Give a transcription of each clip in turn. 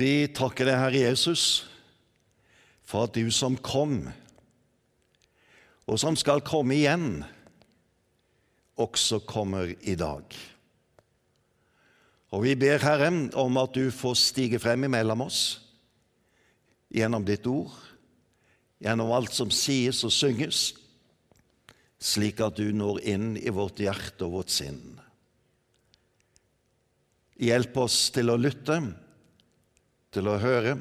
Vi takker deg, Herre Jesus, for at du som kom, og som skal komme igjen, også kommer i dag. Og vi ber, Herre, om at du får stige frem imellom oss gjennom ditt ord, gjennom alt som sies og synges, slik at du når inn i vårt hjerte og vårt sinn. Hjelp oss til å lytte, til å høre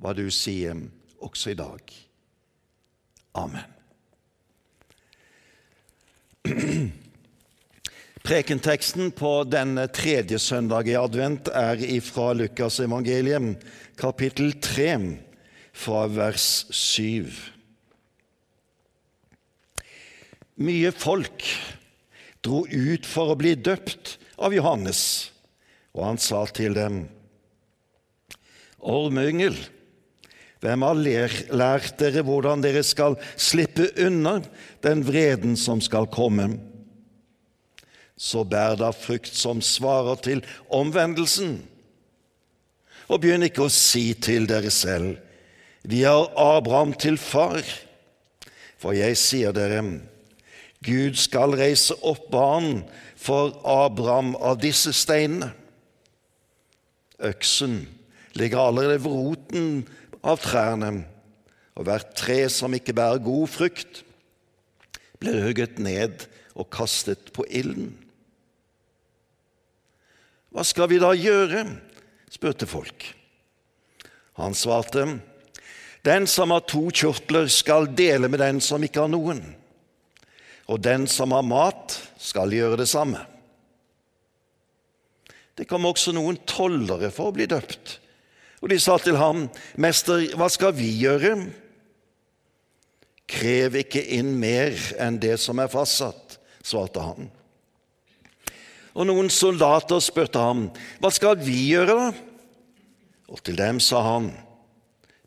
hva du sier også i dag. Amen. Prekenteksten på denne tredje søndag i advent er ifra Lukas evangelium, kapittel 3, fra vers 7. Mye folk dro ut for å bli døpt av Johannes, og han sa til dem:" Ormyngel, hvem har lært dere hvordan dere skal slippe unna den vreden som skal komme? Så bær da frukt som svarer til omvendelsen, og begynn ikke å si til dere selv:" Vi har Abraham til far. For jeg sier dere, Gud skal reise opp barn for Abraham av disse steinene. Øksen ligger allerede ved roten av trærne, og hvert tre som ikke bærer god frukt, blir hugget ned og kastet på ilden. Hva skal vi da gjøre? spurte folk. Han svarte, Den som har to kjortler, skal dele med den som ikke har noen, og den som har mat, skal gjøre det samme. Det kom også noen tollere for å bli døpt. Og de sa til ham, 'Mester, hva skal vi gjøre?' 'Krev ikke inn mer enn det som er fastsatt', svarte han. Og noen soldater spurte ham, 'Hva skal vi gjøre, da?' Og til dem sa han,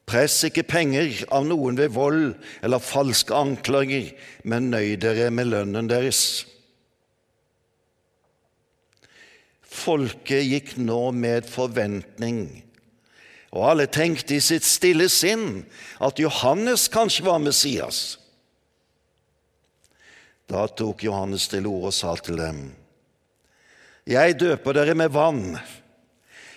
'Press ikke penger av noen ved vold eller falske anklager, men nøy dere med lønnen deres.' Folket gikk nå med forventning, og alle tenkte i sitt stille sinn at Johannes kanskje var Messias. Da tok Johannes til orde og sa til dem.: Jeg døper dere med vann,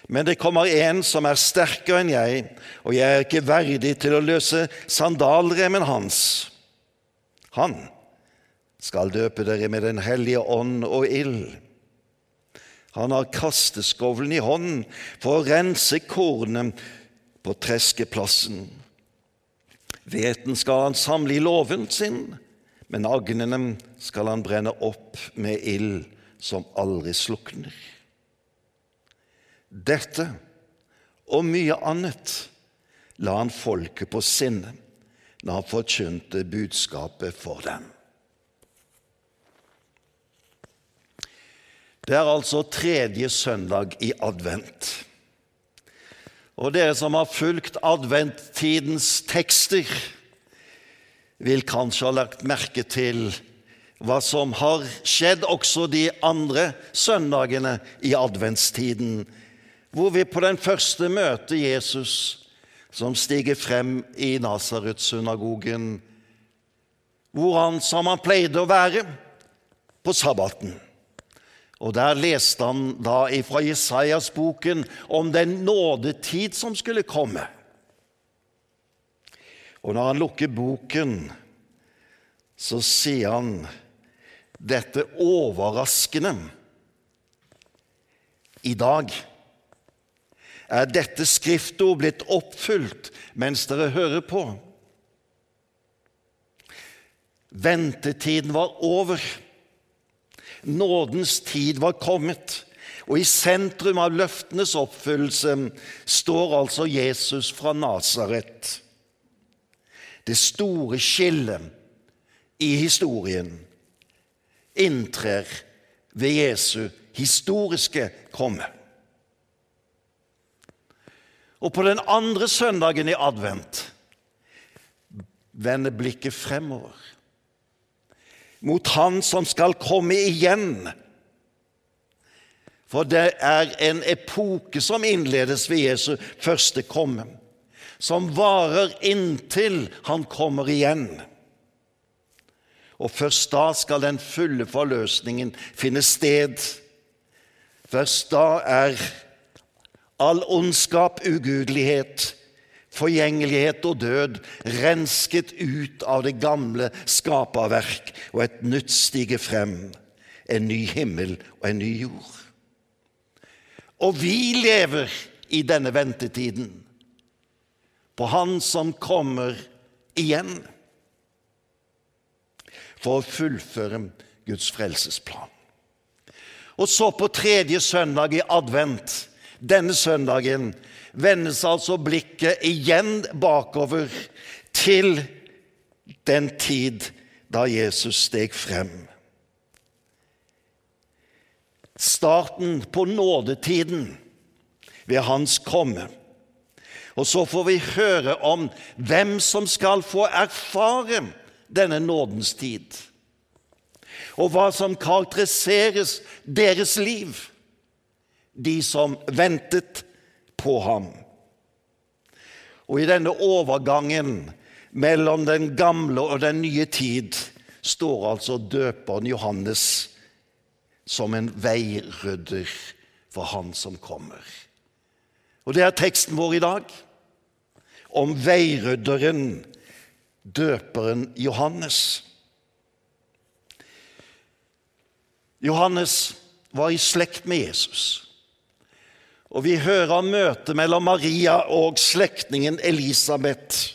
men det kommer en som er sterkere enn jeg, og jeg er ikke verdig til å løse sandalremmen hans. Han skal døpe dere med Den hellige ånd og ild. Han har kasteskovlen i hånden for å rense kornet på treskeplassen. Hveten skal han samle i låven sin, men agnene skal han brenne opp med ild som aldri slukner. Dette og mye annet la han folket på sinne når han forkynte budskapet for dem. Det er altså tredje søndag i advent. Og dere som har fulgt adventtidens tekster, vil kanskje ha lagt merke til hva som har skjedd også de andre søndagene i adventstiden, hvor vi på den første møter Jesus som stiger frem i Nasaret-synagogen, hvor han, som han pleide å være, på sabbaten. Og Der leste han da fra Jesajas-boken om den nådetid som skulle komme. Og når han lukker boken, så sier han dette overraskende. I dag er dette skriftord blitt oppfylt mens dere hører på. Ventetiden var over. Nådens tid var kommet, Og i sentrum av løftenes oppfyllelse står altså Jesus fra Nasaret. Det store skillet i historien inntrer ved Jesu historiske komme. Og på den andre søndagen i advent vender blikket fremover. Mot Han som skal komme igjen. For det er en epoke som innledes ved Jesu første komme, som varer inntil Han kommer igjen. Og først da skal den fulle forløsningen finne sted. Først da er all ondskap, ugudelighet, forgjengelighet og død rensket ut av det gamle skaperverk, og et nytt stiger frem, en ny himmel og en ny jord. Og vi lever i denne ventetiden på Han som kommer igjen for å fullføre Guds frelsesplan. Og så på tredje søndag i advent, denne søndagen, vendes altså blikket igjen bakover til den tid da Jesus steg frem. Starten på nådetiden ved hans komme. Og så får vi høre om hvem som skal få erfare denne nådens tid, og hva som karakteriseres deres liv, de som ventet på ham. Og i denne overgangen mellom den gamle og den nye tid står altså døperen Johannes som en veirydder for han som kommer. Og det er teksten vår i dag, om veirydderen døperen Johannes. Johannes var i slekt med Jesus. Og vi hører møtet mellom Maria og slektningen Elisabeth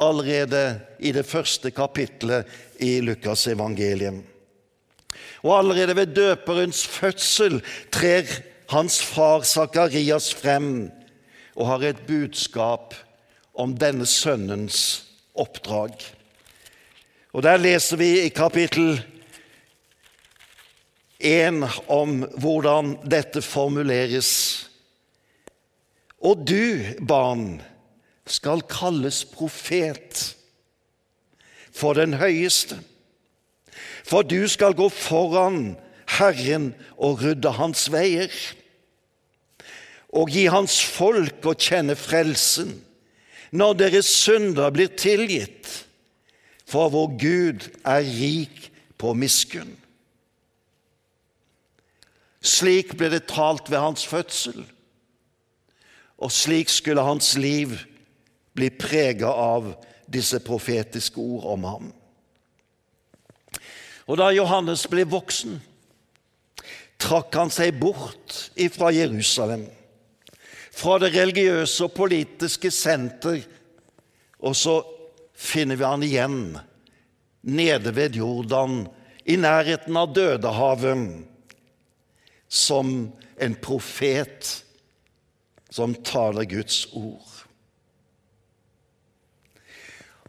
allerede i det første kapittelet i Lukas evangelium. Og allerede ved døperens fødsel trer hans far Sakarias frem og har et budskap om denne sønnens oppdrag. Og Der leser vi i kapittel 1 om hvordan dette formuleres. Og du, barn, skal kalles profet for den høyeste. For du skal gå foran Herren og rydde hans veier, og gi hans folk å kjenne frelsen når deres synder blir tilgitt, for vår Gud er rik på miskunn. Slik ble det talt ved hans fødsel, og slik skulle hans liv bli prega av disse profetiske ord om ham. Og da Johannes ble voksen, trakk han seg bort ifra Jerusalem fra det religiøse og politiske senter, og så finner vi han igjen nede ved Jordan, i nærheten av Dødehavet, som en profet som taler Guds ord.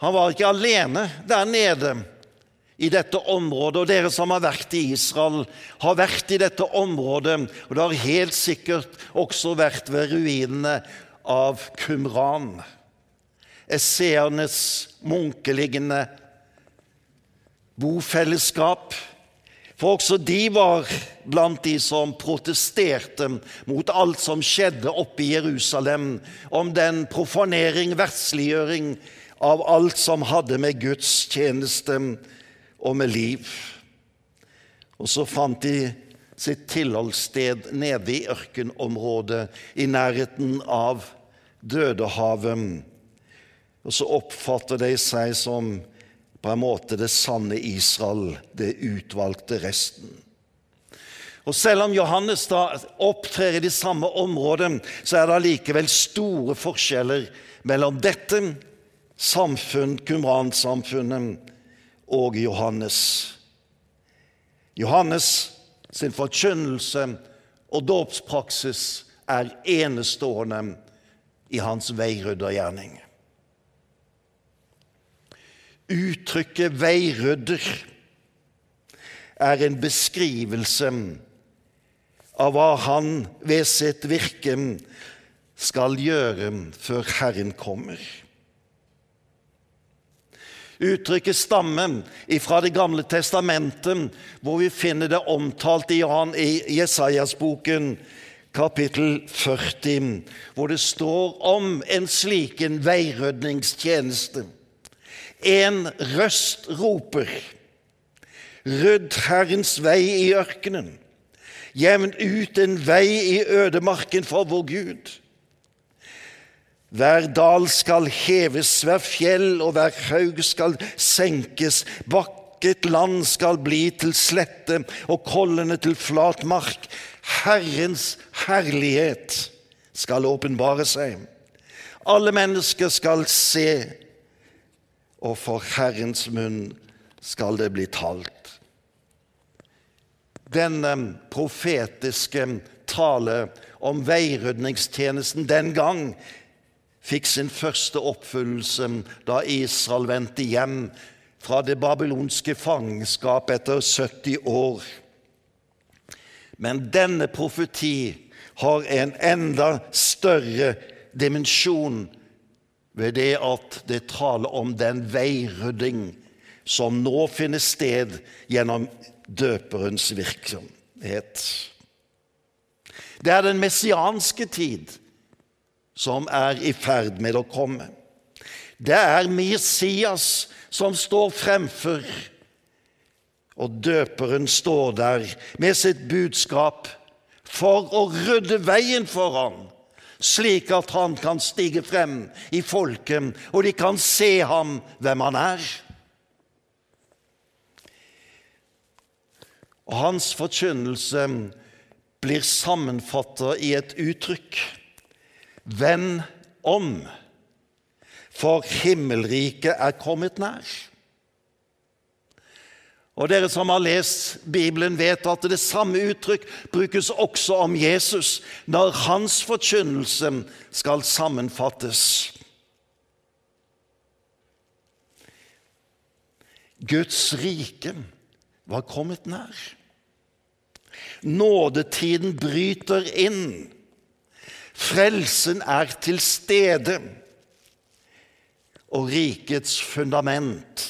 Han var ikke alene der nede i dette området, og dere som har vært i Israel, har vært i dette området, og det har helt sikkert også vært ved ruinene av Kumran, esseernes munkeliggende bofellesskap. For også de var blant de som protesterte mot alt som skjedde oppe i Jerusalem, om den profanering, verdsliggjøring av alt som hadde med Guds tjeneste og med liv. Og så fant de sitt tilholdssted nede i ørkenområdet i nærheten av Dødehavet. Og så oppfatter de seg som på en måte det sanne Israel, det utvalgte resten. Og Selv om Johannes da opptrer i de samme områdene, så er det allikevel store forskjeller mellom dette samfunn, Qumran-samfunnet, og Johannes. Johannes sin forkynnelse og dåpspraksis er enestående i hans veiryddergjerning. Uttrykket 'veirydder' er en beskrivelse av hva han ved sitt virke skal gjøre før Herren kommer. Uttrykket stammer fra Det gamle testamentet, hvor vi finner det omtalt i, Jesajas-boken, kapittel 40, hvor det står om en slik en veirydningstjeneste. En røst roper, rydd Herrens vei i ørkenen, jevn ut en vei i ødemarken for vår Gud. Hver dal skal heves, hver fjell og hver haug skal senkes. Bakket land skal bli til slette og kollene til flat mark. Herrens herlighet skal åpenbare seg. Alle mennesker skal se, og for Herrens munn skal det bli talt. Denne profetiske tale om veirydningstjenesten den gang fikk sin første oppfyllelse da Israel vendte hjem fra det babylonske fangenskap etter 70 år. Men denne profeti har en enda større dimensjon ved det at det taler om den veirydding som nå finner sted gjennom døperens virksomhet. Det er den messianske tid som er i ferd med å komme. Det er Messias som står fremfor, og døperen står der med sitt budskap for å rydde veien for ham, slik at han kan stige frem i folket, og de kan se ham hvem han er. Og hans forkynnelse blir sammenfattet i et uttrykk Vend om, for himmelriket er kommet nær. Og Dere som har lest Bibelen, vet at det samme uttrykk brukes også om Jesus når hans forkynnelse skal sammenfattes. Guds rike var kommet nær. Nådetiden bryter inn. Frelsen er til stede, og rikets fundament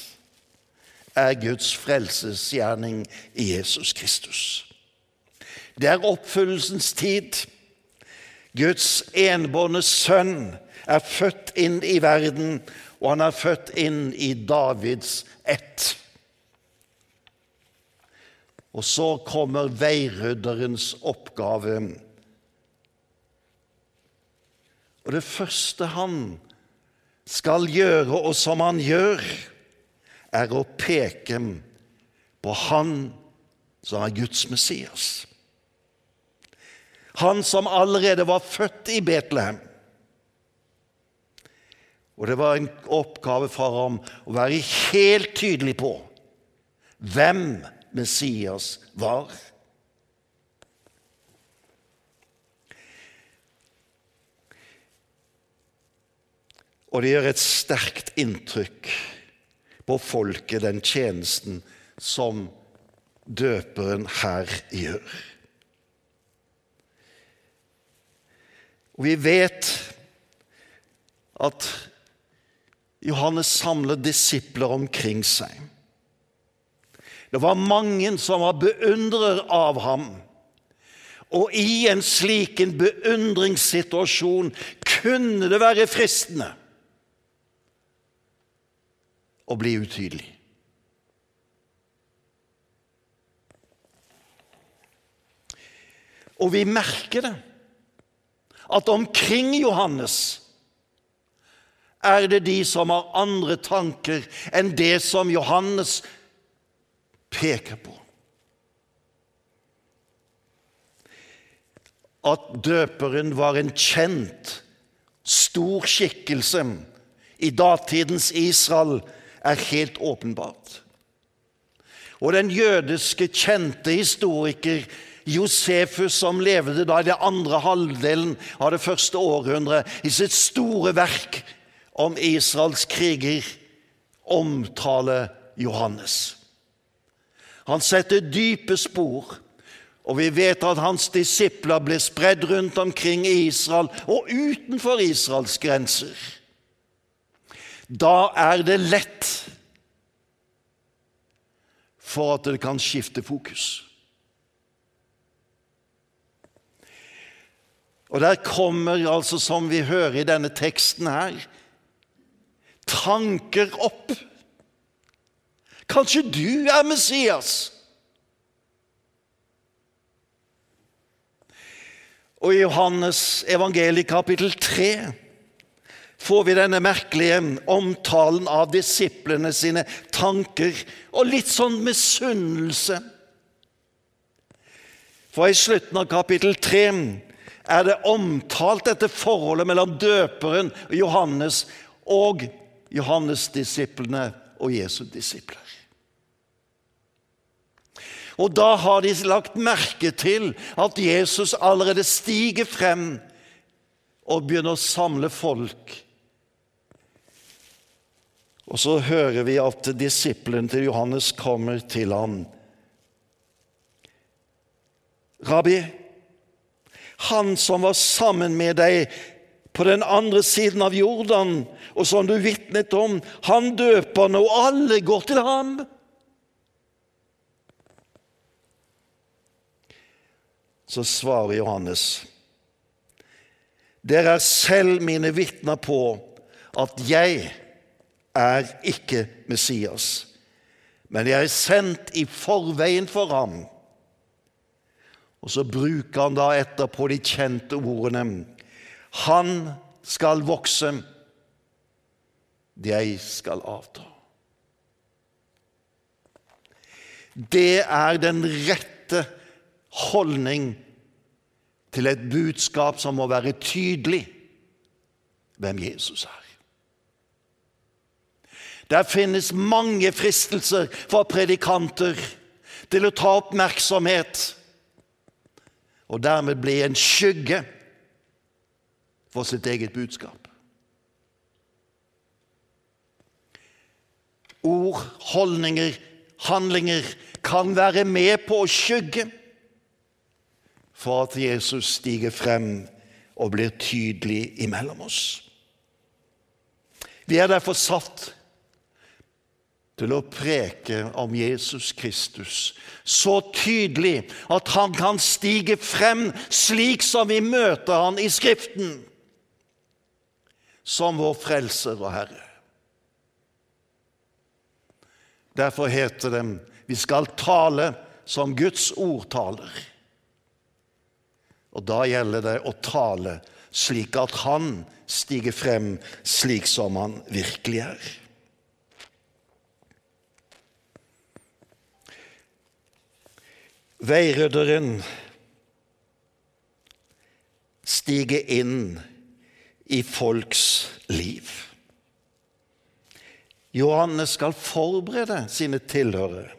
er Guds frelsesgjerning i Jesus Kristus. Det er oppfyllelsens tid. Guds enbårne sønn er født inn i verden, og han er født inn i Davids ett. Og så kommer veirydderens oppgave og det første han skal gjøre, og som han gjør, er å peke på Han som er Guds Messias. Han som allerede var født i Betlehem. Og det var en oppgave for ham å være helt tydelig på hvem Messias var. Og det gjør et sterkt inntrykk på folket, den tjenesten som døperen her gjør. Og vi vet at Johannes samler disipler omkring seg. Det var mange som var beundrer av ham. Og i en slik beundringssituasjon kunne det være fristende å bli utydelig. Og vi merker det, at omkring Johannes er det de som har andre tanker enn det som Johannes peker på. At døperen var en kjent, stor skikkelse i datidens Israel, er helt åpenbart. Og den jødiske kjente historiker Josefus, som levde da i det andre halvdelen av det første århundret, i sitt store verk om Israels kriger, omtaler Johannes. Han setter dype spor, og vi vet at hans disipler ble spredd rundt omkring i Israel og utenfor Israels grenser. Da er det lett for at det kan skifte fokus. Og der kommer, altså, som vi hører i denne teksten her, tanker opp. Kanskje du er Messias? Og i Johannes evangeliet kapittel 3 får vi denne merkelige omtalen av disiplene sine tanker og litt sånn misunnelse. For i slutten av kapittel 3 er det omtalt dette forholdet mellom døperen Johannes og Johannes-disiplene og Jesu disipler. Og da har de lagt merke til at Jesus allerede stiger frem og begynner å samle folk og så hører vi at disippelen til Johannes kommer til ham. Rabbi, han som var sammen med deg på den andre siden av Jordan, og som du vitnet om, han døper nå, alle går til ham. Så svarer Johannes, dere er selv mine vitner på at jeg er ikke Messias, men jeg er sendt i forveien for ham. Og så bruker han da etterpå de kjente ordene Han skal vokse, jeg skal avta. Det er den rette holdning til et budskap som må være tydelig hvem Jesus er. Der finnes mange fristelser for predikanter til å ta oppmerksomhet og dermed bli en skygge for sitt eget budskap. Ord, holdninger, handlinger kan være med på å skygge for at Jesus stiger frem og blir tydelig imellom oss. Vi er derfor satt til å preke om Jesus Kristus så tydelig at han kan stige frem slik som vi møter han i Skriften, som vår frelser og Herre. Derfor heter det vi skal tale som Guds ord taler. Og da gjelder det å tale slik at han stiger frem slik som han virkelig er. Veirydderen stiger inn i folks liv. Johannes skal forberede sine tilhørere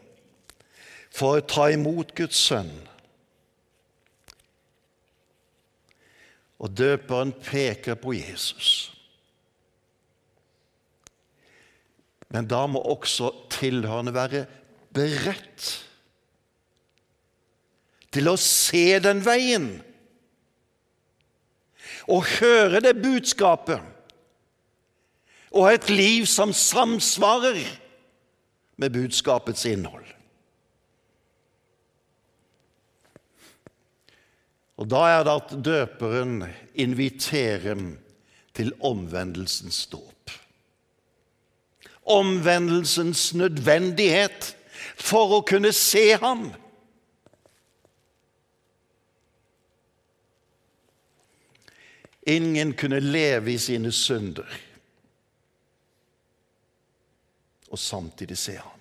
for å ta imot Guds sønn. Og døperen peker på Jesus. Men da må også tilhørende være beredt til å se den veien og høre det budskapet og et liv som samsvarer med budskapets innhold. Og Da er det at døperen inviterer til omvendelsens dåp. Omvendelsens nødvendighet for å kunne se ham Ingen kunne leve i sine synder og samtidig se ham.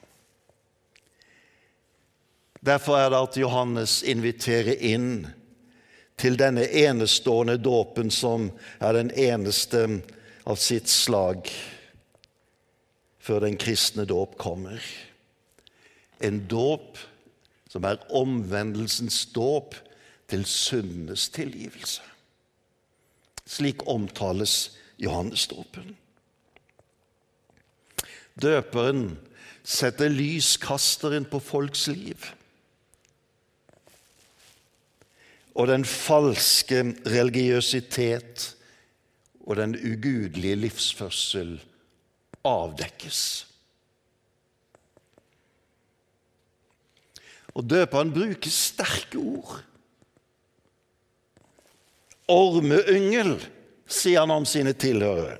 Derfor er det at Johannes inviterer inn til denne enestående dåpen som er den eneste av sitt slag før den kristne dåp kommer. En dåp som er omvendelsens dåp til syndenes tilgivelse. Slik omtales Johannes dåpen. Døperen setter lyskasteren på folks liv. Og den falske religiøsitet og den ugudelige livsførsel avdekkes. Og døperen bruker sterke ord. Ormeyngel, sier han om sine tilhørere.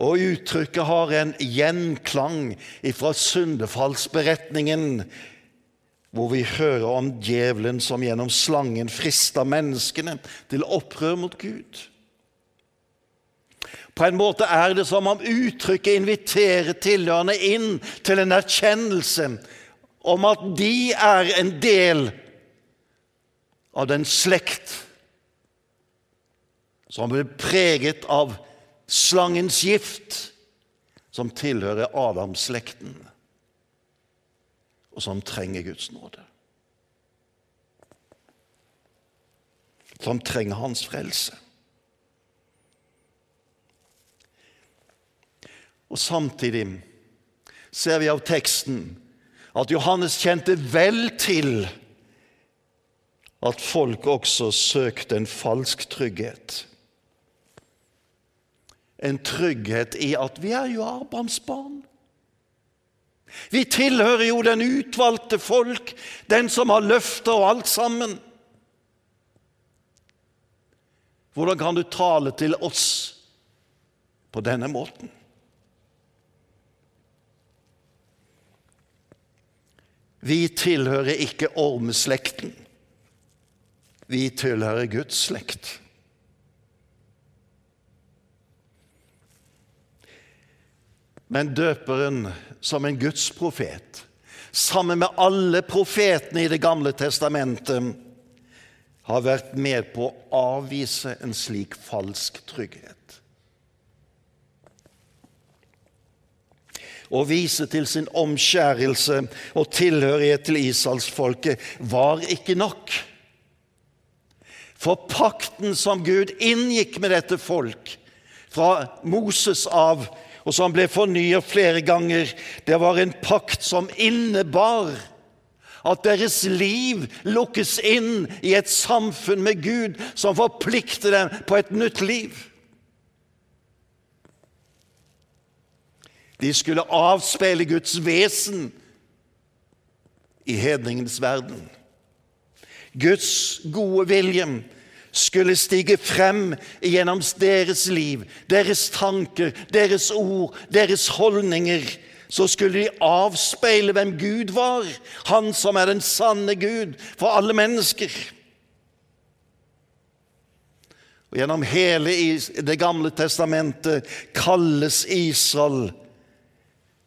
Og uttrykket har en gjenklang fra syndefallsberetningen, hvor vi hører om djevelen som gjennom slangen frister menneskene til opprør mot Gud. På en måte er det som om uttrykket inviterer tilhørende inn til en erkjennelse om at de er en del av den slekt som ble preget av slangens gift, som tilhører Adamsslekten, og som trenger Guds nåde. Som trenger hans frelse. Og Samtidig ser vi av teksten at Johannes kjente vel til at folk også søkte en falsk trygghet en trygghet i at vi er jo Abrahams barn. Vi tilhører jo den utvalgte folk, den som har løfter og alt sammen. Hvordan kan du tale til oss på denne måten? Vi tilhører ikke ormeslekten. Vi tilhører Guds slekt. Men døperen som en Guds profet, sammen med alle profetene i Det gamle testamentet, har vært med på å avvise en slik falsk trygghet. Å vise til sin omskjærelse og tilhørighet til Israelsfolket var ikke nok. For pakten som Gud inngikk med dette folk fra Moses av, og som ble fornyet flere ganger, det var en pakt som innebar at deres liv lukkes inn i et samfunn med Gud som forplikter dem på et nytt liv. De skulle avspeile Guds vesen i hedningenes verden. Guds gode vilje skulle stige frem gjennom deres liv, deres tanker, deres ord, deres holdninger, så skulle de avspeile hvem Gud var, Han som er den sanne Gud for alle mennesker. Og Gjennom hele Det gamle testamentet kalles Israel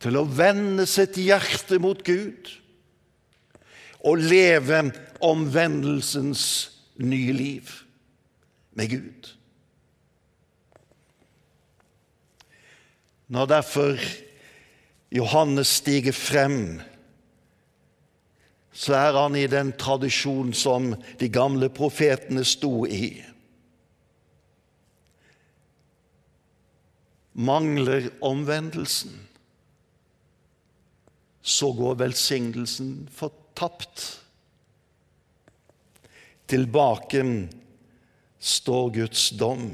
til å vende sitt hjerte mot Gud og leve omvendelsens nye liv med Gud. Når derfor Johannes stiger frem, så er han i den tradisjon som de gamle profetene sto i. Mangler omvendelsen, så går velsignelsen fortapt. Tilbake står Guds dom.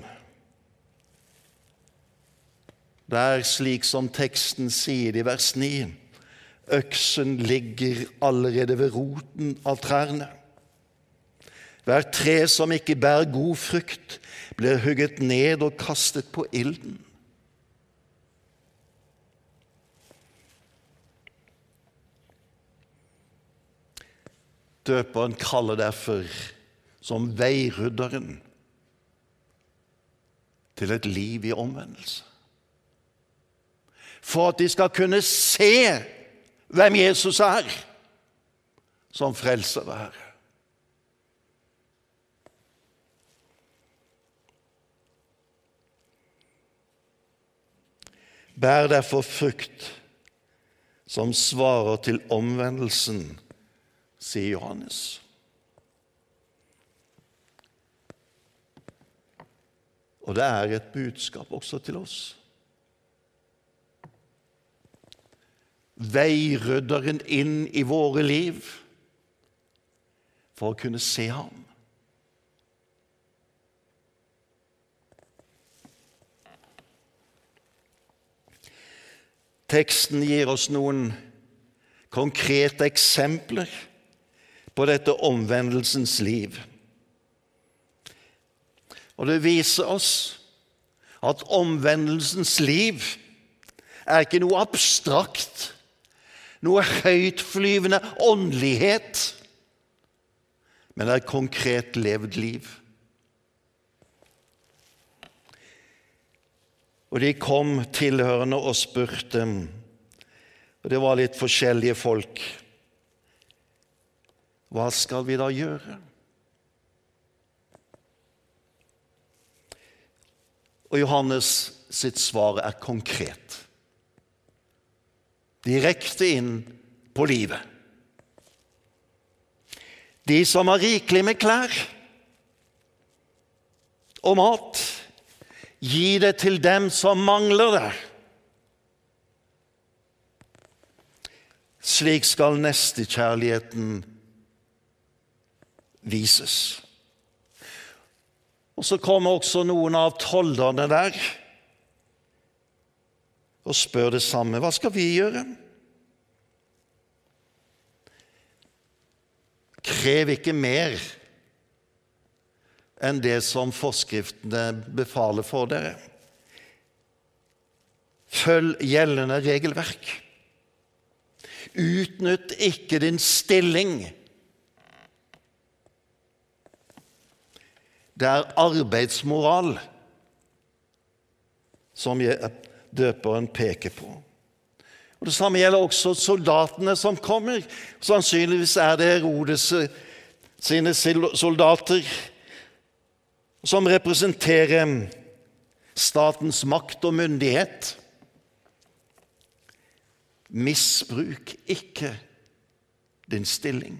Det er slik som teksten sier i vers 9. Øksen ligger allerede ved roten av trærne. Hver tre som ikke bærer god frukt, blir hugget ned og kastet på ilden. Døperen kaller derfor som veirydderen til et liv i omvendelse. For at de skal kunne se hvem Jesus er som frelser og herre. Bær derfor frukt som svarer til omvendelsen sier Johannes. Og det er et budskap også til oss. Veirydderen inn i våre liv for å kunne se ham. Teksten gir oss noen konkrete eksempler på dette omvendelsens liv. Og det viser oss at omvendelsens liv er ikke noe abstrakt, noe høytflyvende åndelighet, men er et konkret levd liv. Og de kom tilhørende og spurte, og det var litt forskjellige folk, hva skal vi da gjøre? Og Johannes sitt svar er konkret. Direkte inn på livet. De som har rikelig med klær og mat, Gi det til dem som mangler det. Slik skal nestekjærligheten vises. Og Så kommer også noen av tollerne der og spør det samme. Hva skal vi gjøre? Krev ikke mer enn det som forskriftene befaler for dere. Følg gjeldende regelverk. Utnytt ikke din stilling. Det er arbeidsmoral som døperen peker på. Og Det samme gjelder også soldatene som kommer. Sannsynligvis er det Herodes sine soldater som representerer statens makt og myndighet. Misbruk ikke din stilling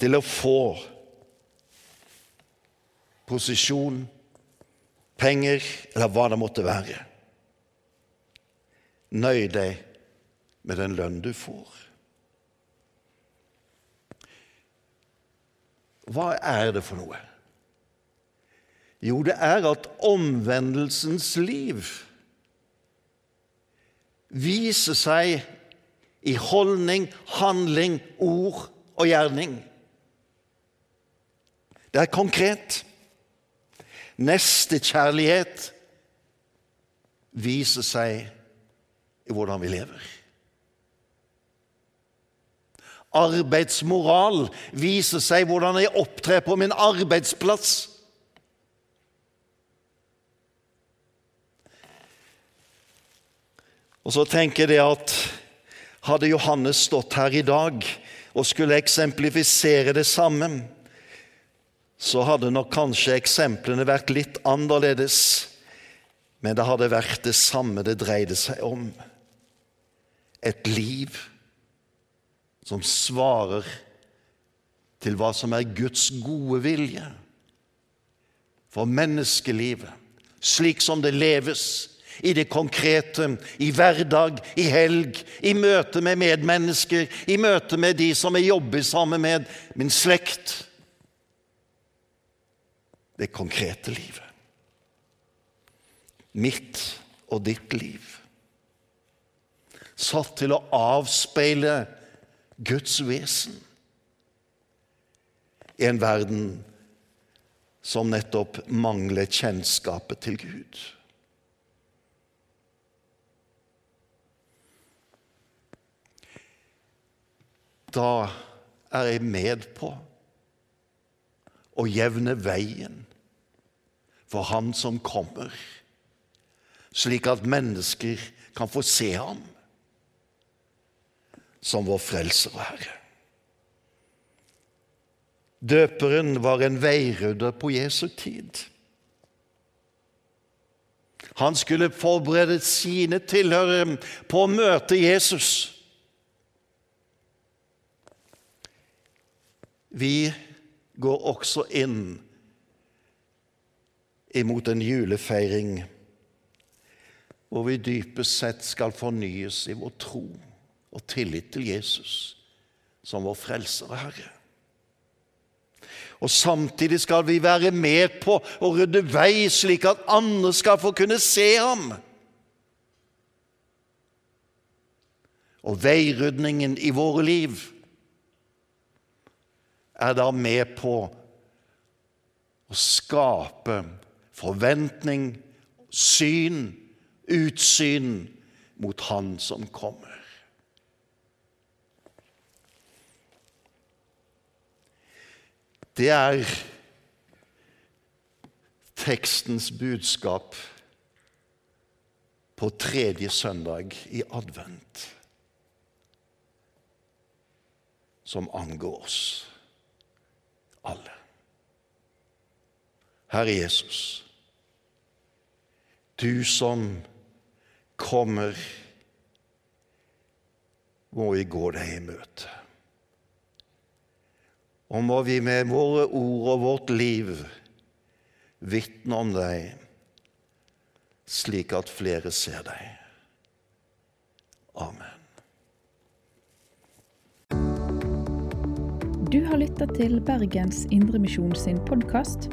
til å få posisjon, penger eller hva det måtte være. Nøy deg med den lønn du får. Hva er det for noe? Jo, det er at omvendelsens liv viser seg i holdning, handling, ord og gjerning. Det er konkret. Nestekjærlighet viser seg i hvordan vi lever. Arbeidsmoral viser seg hvordan jeg opptrer på min arbeidsplass. Og så tenker jeg at hadde Johannes stått her i dag og skulle eksemplifisere det samme, så hadde nok kanskje eksemplene vært litt annerledes, men det hadde vært det samme det dreide seg om. Et liv som svarer til hva som er Guds gode vilje for menneskelivet, slik som det leves i det konkrete, i hverdag, i helg, i møte med medmennesker, i møte med de som jeg jobber sammen med, min slekt. Det konkrete livet. Mitt og ditt liv. Satt til å avspeile Guds vesen i en verden som nettopp mangler kjennskapet til Gud. Da er jeg med på å jevne veien for Han som kommer, slik at mennesker kan få se ham som vår frelser og Herre. Døperen var en veirydder på Jesu tid. Han skulle forberede sine tilhørere på å møte Jesus. Vi går også inn imot en julefeiring hvor vi dypest sett skal fornyes i vår tro og tillit til Jesus som vår frelser og Herre. Og Samtidig skal vi være med på å rydde vei, slik at andre skal få kunne se ham. Og veirydningen i våre liv er da med på å skape forventning, syn, utsyn mot Han som kommer. Det er tekstens budskap på tredje søndag i advent, som angår oss alle. Herre Jesus, du som kommer, må vi gå deg i møte. Og må vi med våre ord og vårt liv vitne om deg, slik at flere ser deg. Amen. Du har lytta til Bergens Indremisjon sin podkast.